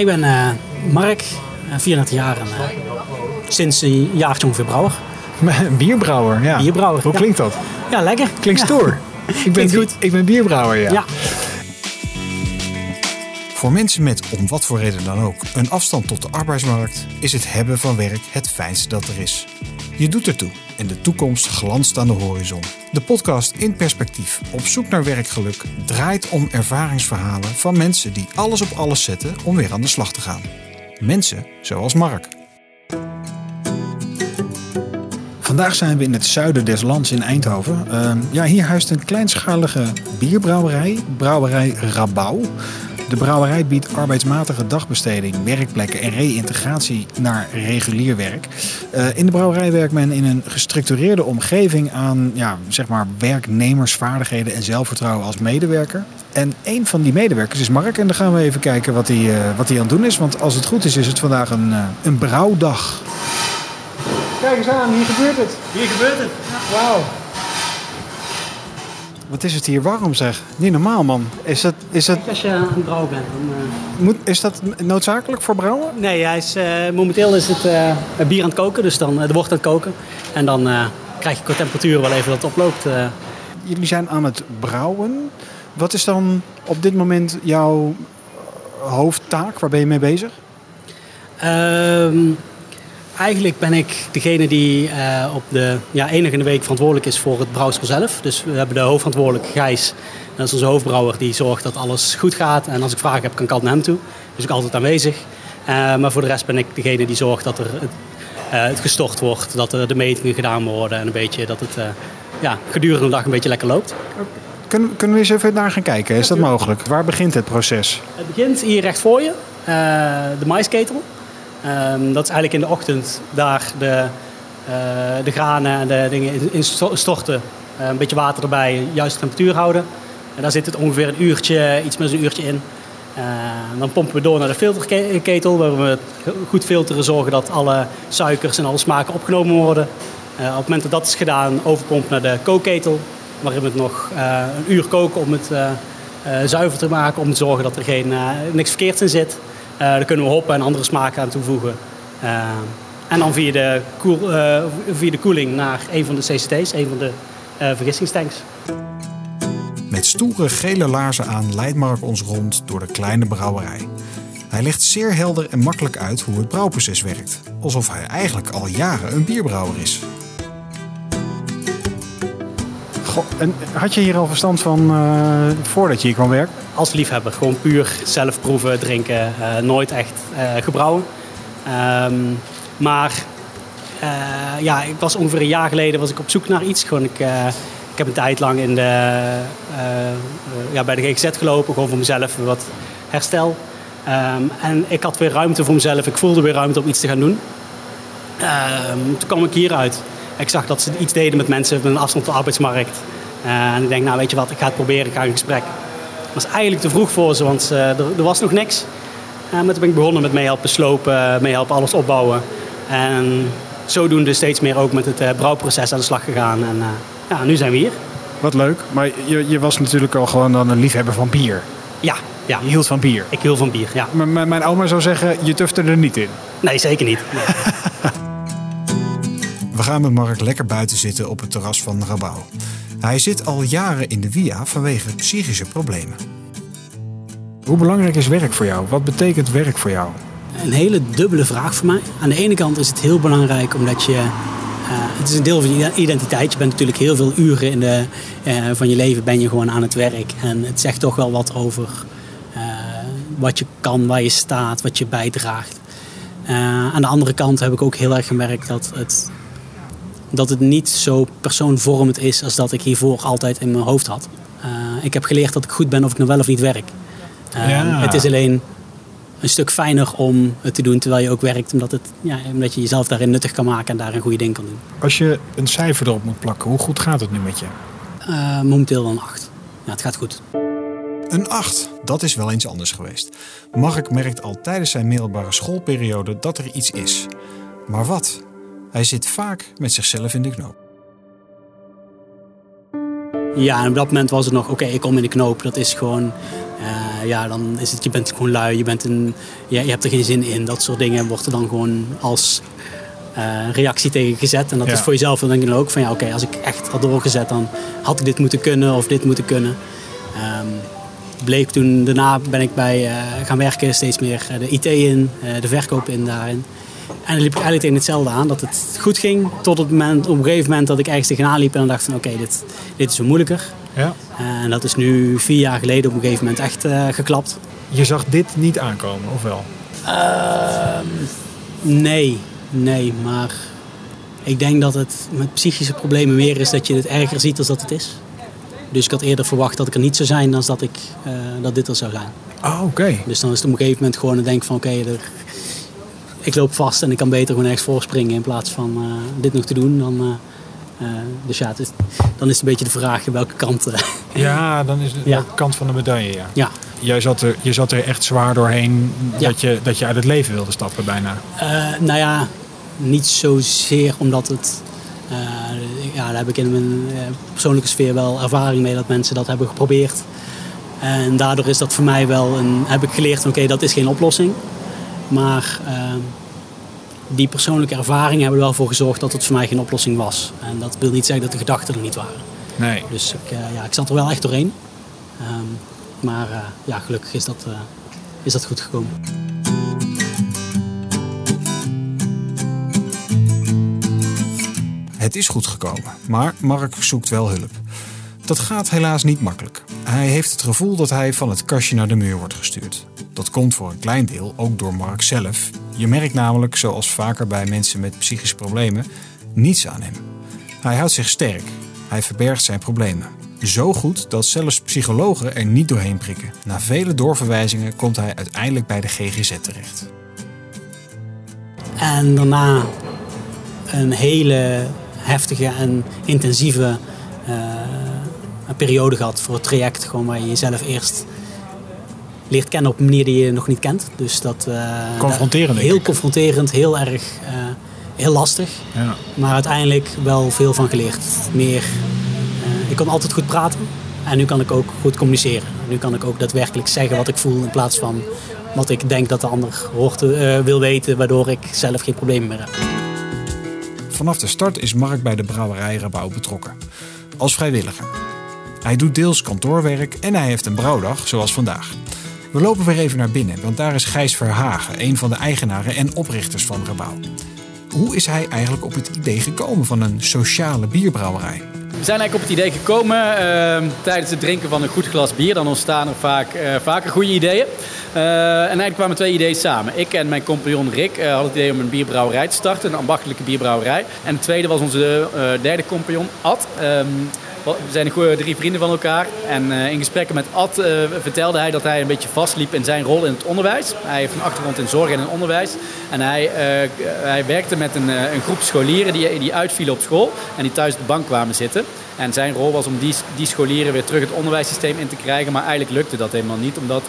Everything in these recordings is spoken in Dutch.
Ik ben uh, Mark, 34 jaar en sinds een jaartje ongeveer brouwer. Een bierbrouwer, ja. Bierbrouwer. Hoe klinkt dat? Ja, lekker. Klinkt stoer. Ik ben, goed. ik ben bierbrouwer, ja. ja. Voor mensen met, om wat voor reden dan ook, een afstand tot de arbeidsmarkt, is het hebben van werk het fijnste dat er is. Je doet ertoe en de toekomst glanst aan de horizon. De podcast In Perspectief, op zoek naar werkgeluk, draait om ervaringsverhalen van mensen die alles op alles zetten om weer aan de slag te gaan. Mensen zoals Mark. Vandaag zijn we in het zuiden des lands in Eindhoven. Uh, ja, hier huist een kleinschalige bierbrouwerij, brouwerij Rabau. De brouwerij biedt arbeidsmatige dagbesteding, werkplekken en reïntegratie naar regulier werk. Uh, in de brouwerij werkt men in een gestructureerde omgeving aan ja, zeg maar werknemersvaardigheden en zelfvertrouwen als medewerker. En een van die medewerkers is Mark. En dan gaan we even kijken wat hij, uh, wat hij aan het doen is. Want als het goed is, is het vandaag een, uh, een brouwdag. Kijk eens aan, hier gebeurt het. Hier gebeurt het. Wauw. Wat is het hier warm zeg? Niet normaal man. Is dat, is dat, Als je aan het brouwen bent, dan... Uh... moet, is dat noodzakelijk voor brouwen? Nee, hij is, uh, momenteel is het uh, bier aan het koken, dus dan de wordt aan het koken. En dan krijg je qua temperatuur wel even dat het oploopt. Jullie zijn aan het brouwen. Wat is dan op dit moment jouw hoofdtaak? Waar ben je mee bezig? Ehm, eigenlijk ben ik degene die uh, op de ja, enige in de week verantwoordelijk is voor het brouwsel zelf. Dus we hebben de hoofdverantwoordelijke Gijs. Dat is onze hoofdbrouwer die zorgt dat alles goed gaat. En als ik vragen heb, kan ik altijd naar hem toe. Dus ik altijd aanwezig. Uh, maar voor de rest ben ik degene die zorgt dat er het, uh, het gestort wordt. Dat er de metingen gedaan worden. En een beetje dat het ja, gedurende de dag een beetje lekker loopt. Kunnen, kunnen we eens even naar gaan kijken? Is dat mogelijk? Waar begint het proces? Het begint hier recht voor je. de maisketel. Um, dat is eigenlijk in de ochtend daar de, uh, de granen en de dingen in storten. Uh, een beetje water erbij, juiste temperatuur houden. En daar zit het ongeveer een uurtje, iets meer dan een uurtje in. Uh, dan pompen we door naar de filterketel, waar we goed filteren, zorgen dat alle suikers en alle smaken opgenomen worden. op het moment dat dat is gedaan, overpompen naar de kookketel, waarin we het nog een uur koken om het zuiver te maken, om te zorgen dat er geen, niks verkeerds in zit. Uh, daar kunnen we hoppen en andere smaken aan toevoegen. Uh, en dan via de, koel, via de koeling naar een van de CCT's, een van de vergistingstanks. Met stoere gele laarzen aan leidt Mark ons rond door de kleine brouwerij. Hij legt zeer helder en makkelijk uit hoe het brouwproces werkt. Alsof hij eigenlijk al jaren een bierbrouwer is. En had je hier al verstand van uh, voordat je hier kwam werken? Als liefhebber, gewoon puur zelf proeven, drinken, uh, nooit echt uh, gebrouwen. Um, maar ja, ik was ongeveer een jaar geleden was ik op zoek naar iets. Gewoon, ik, ik heb een tijd lang in de, ja, bij de GGZ gelopen, gewoon voor mezelf wat herstel. Um, en ik had weer ruimte voor mezelf, ik voelde weer ruimte om iets te gaan doen. Um, toen kwam ik hieruit. Ik zag dat ze iets deden met mensen met een afstand tot de arbeidsmarkt. Uh, en ik denk, nou weet je wat, ik ga het proberen, ik ga in gesprek. Het was eigenlijk te vroeg voor ze, want uh, er, er, was nog niks. Uh, maar toen ben ik begonnen met meehelpen slopen, meehelpen alles opbouwen. En zodoende steeds meer ook met het brouwproces aan de slag gegaan. En ja, nu zijn we hier. Wat leuk, maar je, je was natuurlijk al gewoon dan een liefhebber van bier. Ja, ja. Je hield van bier? Ik hield van bier, ja. Maar mijn oma zou zeggen, je tufte er niet in. Nee, zeker niet. Nee. We gaan met Mark lekker buiten zitten op het terras van Rabau. Hij zit al jaren in de via vanwege psychische problemen. Hoe belangrijk is werk voor jou? Wat betekent werk voor jou? Een hele dubbele vraag voor mij. Aan de ene kant is het heel belangrijk omdat je. Uh, het is een deel van je identiteit. Je bent natuurlijk heel veel uren in de, uh, van je leven ben je gewoon aan het werk. En het zegt toch wel wat over uh, wat je kan, waar je staat, wat je bijdraagt. aan de andere kant heb ik ook heel erg gemerkt dat het dat het niet zo persoonvormend is als dat ik hiervoor altijd in mijn hoofd had. Uh, ik heb geleerd dat ik goed ben of ik nou wel of niet werk. Uh, ja. Het is alleen een stuk fijner om het te doen terwijl je ook werkt, omdat, het, ja, omdat je jezelf daarin nuttig kan maken en daar een goede ding kan doen. Als je een cijfer erop moet plakken, hoe goed gaat het nu met je? Uh, momenteel een 8. Ja, het gaat goed. Een 8, dat is wel eens anders geweest. Mark merkt al tijdens zijn middelbare schoolperiode dat er iets is. Maar wat? Hij zit vaak met zichzelf in de knoop. Ja, en op dat moment was het nog, oké, okay, ik kom in de knoop. Dat is gewoon, Eh, ja, dan is het, je bent gewoon lui, je, bent een, je, je hebt er geen zin in. Dat soort dingen wordt er dan gewoon als eh, reactie tegen gezet. En dat Ja. is voor jezelf dan denk je ook van ja, oké, als ik echt had doorgezet, dan had ik dit moeten kunnen of dit moeten kunnen. Ehm, bleek toen, daarna ben ik bij eh, gaan werken, steeds meer de IT in, eh, de verkoop in daarin. En dan liep ik eigenlijk tegen hetzelfde aan, dat het goed ging. Tot het moment, op een gegeven moment dat ik ergens tegenaan liep en dan dacht van oké, dit, dit is wel moeilijker. Ja. En dat is nu vier jaar geleden op een gegeven moment echt eh, geklapt. Je zag dit niet aankomen, of wel? Ehm, nee, nee, maar ik denk dat het met psychische problemen meer is dat je het erger ziet dan dat het is. Dus ik had eerder verwacht dat ik er niet zou zijn dan dat, ik, eh, dat dit er zou zijn. Ah, oké. Dus dan is het op een gegeven moment gewoon een denk van oké, er- ik loop vast en ik kan beter gewoon ergens voorspringen in plaats van eh, dit nog te doen. Dan, eh, eh, dus ja, is, dan is het een beetje de vraag welke kant. Ja, dan is het Ja. de kant van de medaille, ja. ja. Jij zat er, je zat er echt zwaar doorheen Ja. dat, je, dat je uit het leven wilde stappen bijna. Nou ja, niet zozeer omdat het. ja, daar heb ik in mijn persoonlijke sfeer wel ervaring mee dat mensen dat hebben geprobeerd. En daardoor is dat voor mij wel een. heb ik geleerd oké, dat is geen oplossing. Maar eh, die persoonlijke ervaringen hebben er wel voor gezorgd dat het voor mij geen oplossing was. En dat wil niet zeggen dat de gedachten er niet waren. Nee. Dus ik, eh, ja, ik zat er wel echt doorheen. Ehm, maar eh, ja, gelukkig is dat, eh, is dat goed gekomen. Het is goed gekomen, maar Mark zoekt wel hulp. Dat gaat helaas niet makkelijk. Hij heeft het gevoel dat hij van het kastje naar de muur wordt gestuurd. Dat komt voor een klein deel ook door Mark zelf. Je merkt namelijk, zoals vaker bij mensen met psychische problemen, niets aan hem. Hij houdt zich sterk. Hij verbergt zijn problemen. Zo goed dat zelfs psychologen er niet doorheen prikken. Na vele doorverwijzingen komt hij uiteindelijk bij de GGZ terecht. En daarna een hele heftige en intensieve eh, periode gehad voor het traject. Gewoon waar je jezelf eerst leert kennen op een manier die je nog niet kent. Dus dat, eh, Confronterend, Heel ik. confronterend, heel erg eh, heel lastig. Ja. Maar uiteindelijk wel veel van geleerd. Meer, eh, ik kon altijd goed praten. En nu kan ik ook goed communiceren. Nu kan ik ook daadwerkelijk zeggen wat ik voel in plaats van wat ik denk dat de ander hoort, eh, wil weten, waardoor ik zelf geen problemen meer heb. Vanaf de start is Mark bij de brouwerij Rabouw betrokken. Als vrijwilliger. Hij doet deels kantoorwerk en hij heeft een brouwdag zoals vandaag. We lopen weer even naar binnen, want daar is Gijs Verhagen, een van de eigenaren en oprichters van Rabouw. Hoe is hij eigenlijk op het idee gekomen van een sociale bierbrouwerij? We zijn eigenlijk op het idee gekomen eh, tijdens het drinken van een goed glas bier. Dan ontstaan er vaak, eh, vaker goede ideeën. Eh, en eigenlijk kwamen twee ideeën samen. Ik en mijn compagnon Rick hadden het idee om een bierbrouwerij te starten. Een ambachtelijke bierbrouwerij. En de tweede was onze derde compagnon Ad. We zijn een goeie drie vrienden van elkaar. En eh, in gesprekken met Ad eh, vertelde hij dat hij een beetje vastliep in zijn rol in het onderwijs. Hij heeft een achtergrond in zorg en in onderwijs. En hij, eh, hij werkte met een, een groep scholieren die, die uitvielen op school. En die thuis op de bank kwamen zitten. En zijn rol was om die, die scholieren weer terug het onderwijssysteem in te krijgen. Maar eigenlijk lukte dat helemaal niet. Omdat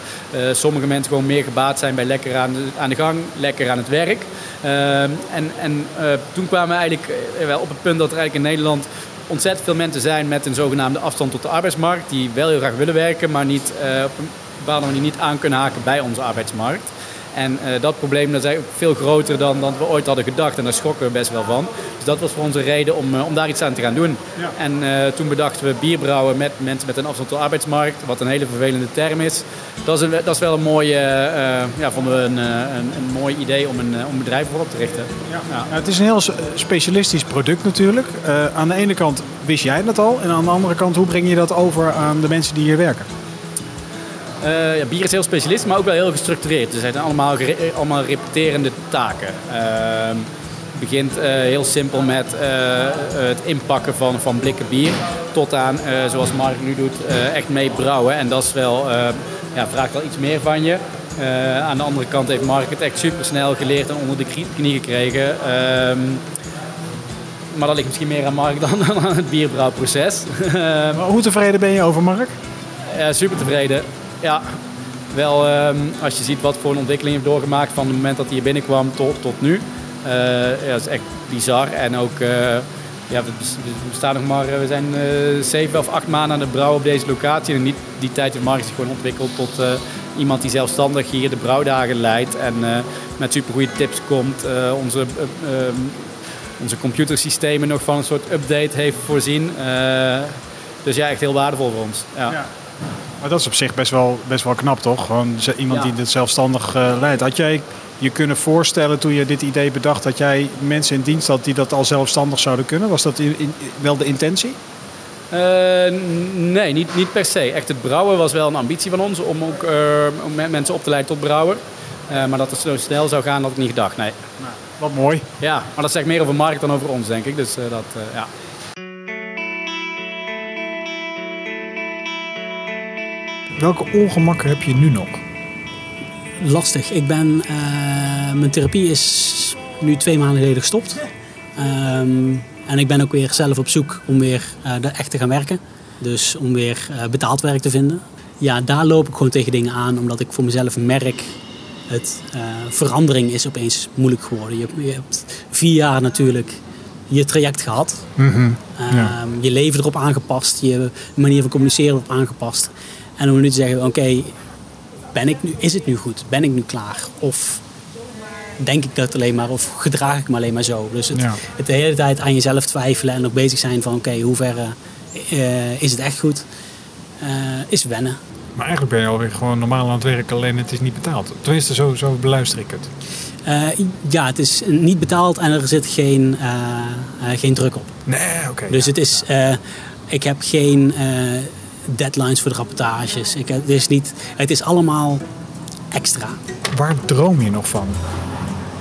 sommige mensen gewoon meer gebaat zijn bij lekker aan de, aan de gang, lekker aan het werk. Ehm, en en toen kwamen we eigenlijk wel op het punt dat er eigenlijk in Nederland ontzettend veel mensen zijn met een zogenaamde afstand tot de arbeidsmarkt. Die wel heel graag willen werken, maar niet, eh, op een bepaalde manier niet aan kunnen haken bij onze arbeidsmarkt. En eh, dat probleem dat is eigenlijk veel groter dan, dan we ooit hadden gedacht. En daar schrokken we best wel van. Dus dat was voor ons een reden om, eh, om daar iets aan te gaan doen. En eh, toen bedachten we bierbrouwen met mensen met een afstand tot de arbeidsmarkt. Wat een hele vervelende term is. Dat is, een, dat is wel een mooie, ja, vonden we een, een, een mooi idee om een, om een bedrijf voor op te richten. Ja. Nou, het is een heel specialistisch product natuurlijk. Aan de ene kant wist jij dat al. En aan de andere kant, hoe breng je dat over aan de mensen die hier werken? Eh, ja, bier is heel specialist, maar ook wel heel gestructureerd. Dus het zijn allemaal, eh, allemaal repeterende taken. Ehm, het begint eh, heel simpel met het inpakken van, van blikken bier. Tot aan, zoals Mark nu doet, echt mee brouwen. En dat is wel, ja, vraagt wel iets meer van je. Aan de andere kant heeft Mark het echt super snel geleerd en onder de knie- gekregen. Ehm, maar dat ligt misschien meer aan Mark dan aan het bierbrouwproces. Maar hoe tevreden ben je over Mark? Ja, super tevreden. Ja, wel ehm, als je ziet wat voor een ontwikkeling heeft doorgemaakt van het moment dat hij hier binnenkwam tot, tot nu. Eh, ja, dat is echt bizar. En ook eh, ja, we, staan nog maar, we zijn zeven of acht maanden aan het brouwen op deze locatie. En in die, tijd heeft Mark zich gewoon ontwikkeld tot iemand die zelfstandig hier de brouwdagen leidt. En met supergoeie tips komt. onze, ehm, onze computersystemen nog van een soort update heeft voorzien. dus ja, echt heel waardevol voor ons. Ja. Maar dat is op zich best wel, best wel knap, toch? Gewoon iemand die dit zelfstandig uh, leidt. Had jij je kunnen voorstellen toen je dit idee bedacht... dat jij mensen in dienst had die dat al zelfstandig zouden kunnen? Was dat in, wel de intentie? Uh, nee, niet, niet per se. Echt het brouwen was wel een ambitie van ons... om ook uh, mensen op te leiden tot brouwer. maar dat het zo snel zou gaan, had ik niet gedacht, nee. Nou, wat mooi. Ja, maar dat zegt meer over markt dan over ons, denk ik. Dus dat, ja... Welke ongemakken heb je nu nog? Lastig. Ik ben, uh, mijn therapie is nu twee maanden geleden gestopt. Um, en ik ben ook weer zelf op zoek om weer uh, echt te gaan werken. Dus om weer uh, betaald werk te vinden. Ja, daar loop ik gewoon tegen dingen aan, omdat ik voor mezelf merk... Het, verandering is opeens moeilijk geworden. Je, je, hebt vier jaar natuurlijk je traject gehad. Mm -hmm. ja. Je leven erop aangepast, je manier van communiceren erop aangepast. En om nu te zeggen, oké, ben ik nu, is het nu goed? Ben ik nu klaar? Of denk ik dat alleen maar, of gedraag ik me alleen maar zo? Dus het, het de hele tijd aan jezelf twijfelen en ook bezig zijn van, oké, hoe ver uh, is het echt goed? Uh, is wennen. Maar eigenlijk ben je alweer gewoon normaal aan het werken, alleen het is niet betaald. Tenminste, zo, zo beluister ik het. Uh, ja, het is niet betaald en er zit geen, geen druk op. Nee, oké. dus het is, ik heb geen deadlines voor de rapportages. Ik, het, is niet, het is allemaal extra. Waar droom je nog van?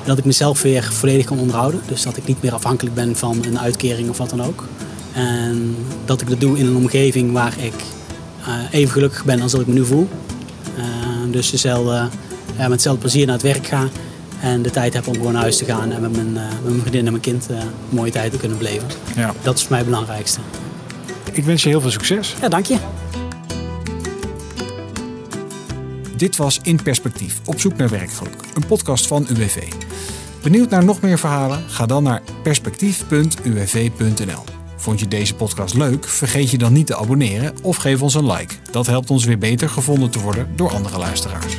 Dat ik mezelf weer volledig kan onderhouden. Dus dat ik niet meer afhankelijk ben van een uitkering of wat dan ook. En dat ik dat doe in een omgeving waar ik uh, even gelukkig ben als dat ik me nu voel. Uh, dus dezelfde, uh, met hetzelfde plezier naar het werk ga. En de tijd heb om gewoon naar huis te gaan en met mijn, met mijn vriendin en mijn kind mooie tijd te kunnen beleven. Ja. Dat is voor mij het belangrijkste. Ik wens je heel veel succes. Ja, dank je. Dit was In Perspectief, op zoek naar werkgeluk. Een podcast van UWV. Benieuwd naar nog meer verhalen? Ga dan naar perspectief.uwv.nl. Vond je deze podcast leuk? Vergeet je dan niet te abonneren of geef ons een like. Dat helpt ons weer beter gevonden te worden door andere luisteraars.